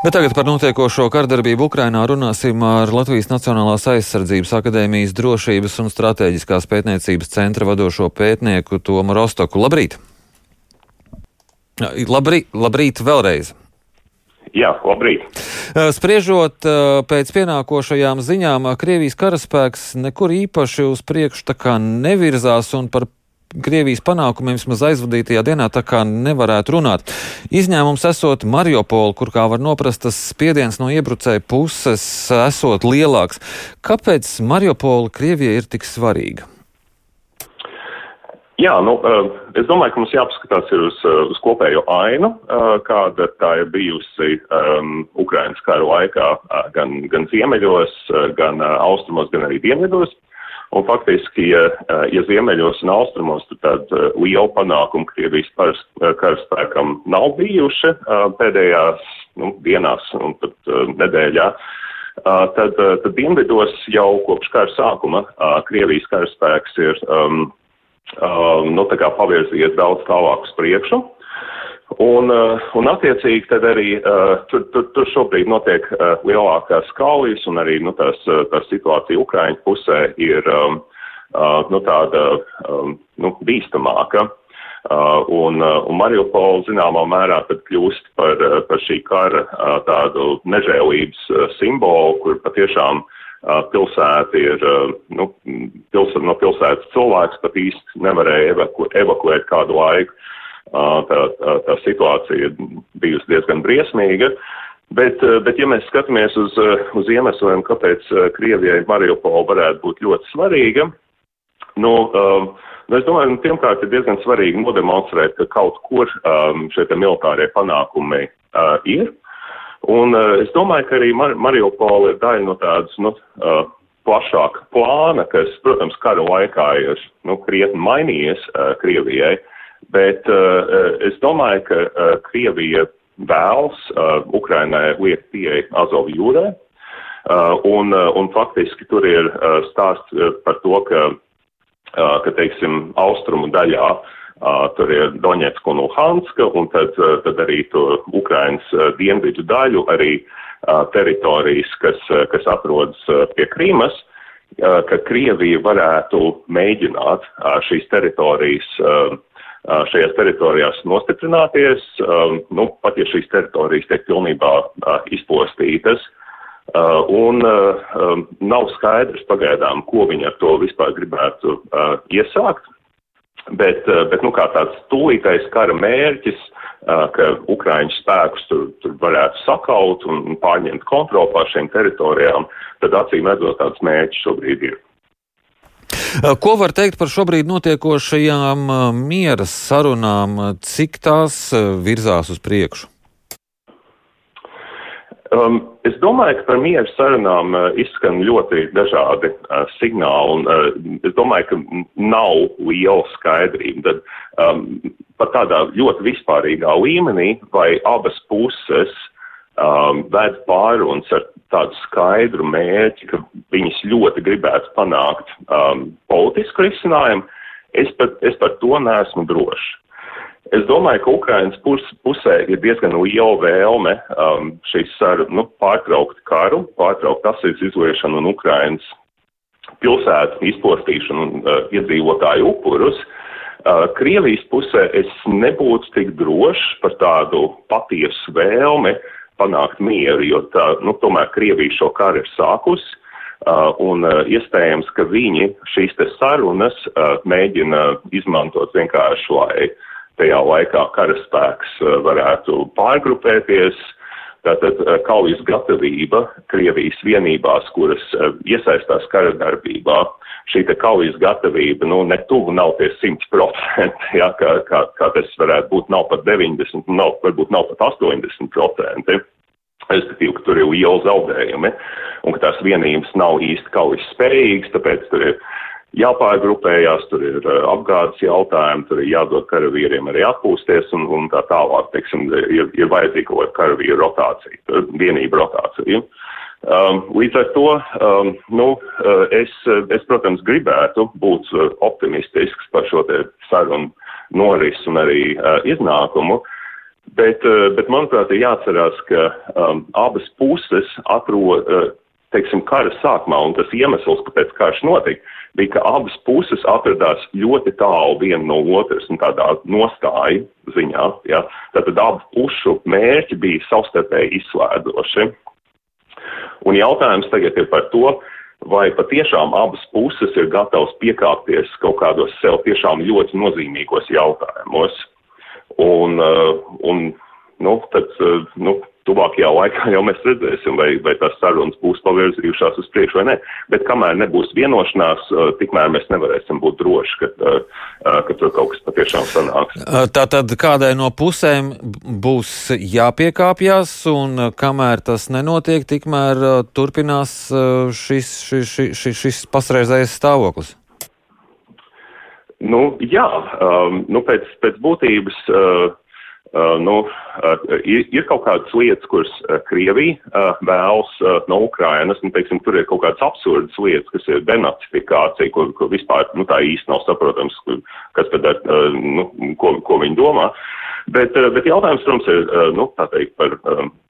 Bet tagad par notiekošo kardarbību Ukrainā runāsim ar Latvijas Nacionālās aizsardzības akadēmijas drošības un strateģiskās pētniecības centra vadošo pētnieku Tomu Rostoku. Labrīt! Labrīt, labrīt vēlreiz! Jā, labrīt. Spriežot pēc pienākošajām ziņām, Krievijas karaspēks nekur īpaši uz priekšu nevirzās un par Krievijas panākumiem vismaz aizvadītajā dienā tā kā nevarētu runāt. Izņēmums esot Mariupola, kur kā var noprast, tas spiediens no iebrucēja puses esot lielāks. Kāpēc Mariupola Krievijai ir tik svarīga? Jā, nu, es domāju, ka mums jāpaskatās uz, uz kopējo ainu, kāda tā ir bijusi um, Ukrainas kara laikā gan, gan ziemeļos, gan austrumos, gan arī dienvidos. Un faktiski, ja, ja ziemeļos un austrumos, tad liela panākuma Krievijas karaspēkam nav bijuši pēdējās nu, dienās un pat nedēļā. Tad, tad dienvidos jau kopš kara sākuma Krievijas karaspēks ir um, nu, pavirzījies daudz tālāk uz priekšu. Un, uh, un attiecīgi tad arī uh, tur, tur, tur šobrīd notiek uh, lielākās kaujas un arī nu, tās, tā situācija Ukraiņu pusē ir um, nu, tāda um, nu, bīstamāka. Un, un Mariupola zināmā mērā tad kļūst par, par šī kara tādu nežēlības simbolu, kur patiešām pilsēta ir, nu, pils, no pilsētas cilvēks pat īsti nevarēja evaku, evakuēt kādu laiku. Tā, tā, tā situācija bijusi diezgan briesmīga. Bet, bet, ja mēs skatāmies uz, uz iemesliem, kāpēc Krievijai Mariupola varētu būt ļoti svarīga, nu, nu es domāju, nu, pirmkārt ir diezgan svarīgi nodemonstrēt, ka kaut kur šie militārie panākumi ir. Un es domāju, ka arī Mar Mariupola ir daļa no tādas, nu, plašāka plāna, kas, protams, kara laikā ir, nu, krietni mainījies Krievijai. Uh, Bet uh, es domāju, ka uh, Krievija vēlas uh, Ukrainai liekt pieeja Azovu jūrai. Uh, un, uh, un faktiski tur ir uh, stāsts uh, par to, ka, uh, ka teiksim, austrumu daļā uh, tur ir Doņetska un Luhanska, un tad, uh, tad arī to Ukrainas uh, dienvidu daļu, arī uh, teritorijas, kas, uh, kas atrodas uh, pie Krīmas, uh, ka Krievija varētu mēģināt uh, šīs teritorijas uh, šajās teritorijās nostiprināties, nu, pat ja šīs teritorijas tiek pilnībā izpostītas. Un nav skaidrs pagaidām, ko viņi ar to vispār gribētu iesākt. Bet, bet nu, kā tāds tūlītais kara mērķis, ka Ukraiņu spēkus tur, tur varētu sakaut un pārņemt kontroli pār šīm teritorijām, tad acīm redzot tāds mērķis šobrīd ir. Eh, ko var teikt par šobrīd notiekošajām eh, miera sarunām, cik tās eh, virzās uz priekšu? Um, es domāju, ka par mieru sarunām uh, izskan ļoti dažādi uh, signāli, un uh, es domāju, ka nav liela skaidrība. Tad um, pat tādā ļoti vispārīgā līmenī, vai abas puses um, ved pārunas ar tādu skaidru mērķi, ka viņas ļoti gribētu panākt um, politisku risinājumu, es, pat, es par to neesmu drošs. Es domāju, ka Ukrainas pus, pusē ir diezgan liela vēlme um, šīs nu, pārtraukt karu, pārtraukt asins izliešanu un Ukrainas pilsētu izpostīšanu un uh, iedzīvotāju upurus. Uh, Krievijas pusē es nebūtu tik drošs par tādu patiesu vēlmi uh, panākt mieru, jo tā, nu, tomēr Krievija šo karu ir sākus, uh, un uh, iespējams, ka viņi šīs te sarunas uh, mēģina izmantot vienkārši, lai tajā laikā karaspēks uh, varētu pārgrupēties, Tātad uh, kaujas gatavība Krievijas vienībās, kuras uh, iesaistās kara darbībā, šī kaujas gatavība, nu, ne tuvu nav tie 100%, jā, kā, kā, kā tas varētu būt, nav pat 90, nav, varbūt nav pat 80%. Respektīvi, ka tur ir liela zaudējumi un ka tās vienības nav īsti kaujas spējīgas, tāpēc tur ir jāpārgrupējās, tur ir uh, apgādes jautājumi, tur ir jādod karavīriem arī atpūsties un, un tā tālāk, teiksim, ir, ir vajadzīga kaut kāda karavīra rotācija, vienība rotācija. Um, līdz ar to, um, nu, uh, es, es, protams, gribētu būt uh, optimistisks par šo te sarunu norisu un arī uh, iznākumu, Bet, bet manuprāt, ir jāatcerās, ka um, abas puses atrod, uh, teiksim, kara sākumā, un tas iemesls, kāpēc karš notika, bija, ka abas puses atradās ļoti tālu viena no otras un tādā nostāja ziņā. Ja? Tātad abu pušu mērķi bija savstarpēji izslēdzoši. Un jautājums tagad ir par to, vai patiešām abas puses ir gatavas piekāpties kaut kādos sev tiešām ļoti nozīmīgos jautājumos. Un, uh, un nu, tad, uh, nu, tuvākajā laikā jau mēs redzēsim, vai, vai tās sarunas būs pavirzījušās uz priekšu vai nē. Bet kamēr nebūs vienošanās, tikmēr mēs nevarēsim būt droši, ka, ka tur kaut kas patiešām sanāks. Tātad kādai no pusēm būs jāpiekāpjas, un kamēr tas nenotiek, tikmēr turpinās šis, šis, šis, šis pasreizējais stāvoklis. Nu, jā, um, nu, pēc, pēc būtības uh, Uh, nu, ir, ir kaut kādas lietas, kuras uh, Krievija vēlas no Ukrainas, nu, teiksim, tur ir kaut kādas absurdas lietas, kas ir denacifikācija, ko, ko vispār, nu, tā īsti nav saprotams, kas tad, uh, nu, ko, ko viņi domā. Bet, bet jautājums, protams, ir, nu, tā teikt, par,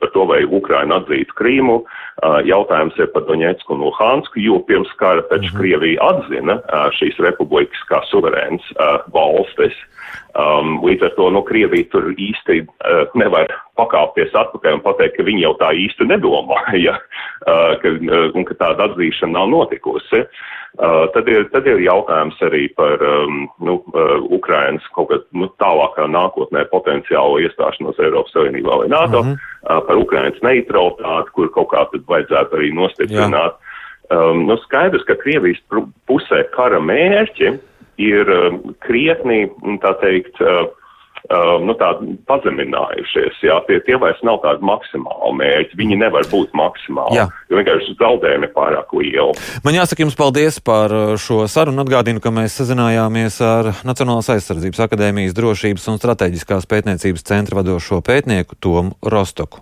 par to, vai Ukraina atzītu Krīmu. Jautājums ir par Doņetsku un Luhansku, jo pirms kara taču mm -hmm. Krievija atzina šīs republikas kā suverēns valstis. Um, līdz ar to nu, Krievija tur īsti uh, nevar pakāpties atpakaļ un pateikt, ka viņi jau tā īsti nedomāja, ka, un ka tāda atzīšana nav notikusi. Tad, ir, tad ir jautājums arī par nu, Ukrainas kaut kādā nu, tālākā nākotnē potenciālo iestāšanos Eiropas Savienībā vai NATO, mm -hmm. par Ukrainas neutralitāti, kur kaut kā tad vajadzētu arī nostiprināt. Um, nu, skaidrs, ka Krievijas pusē kara mērķi ir krietni, tā teikt, uh, uh, nu, tā pazeminājušies. Jā, tie, tie vairs nav tādi maksimāli mērķi. Viņi nevar būt maksimāli, jā. jo vienkārši zaudējumi ir pārāk lieli. Man jāsaka jums paldies par uh, šo sarunu. Atgādinu, ka mēs sazinājāmies ar Nacionālās aizsardzības akadēmijas drošības un strateģiskās pētniecības centra vadošo pētnieku Tomu Rostoku.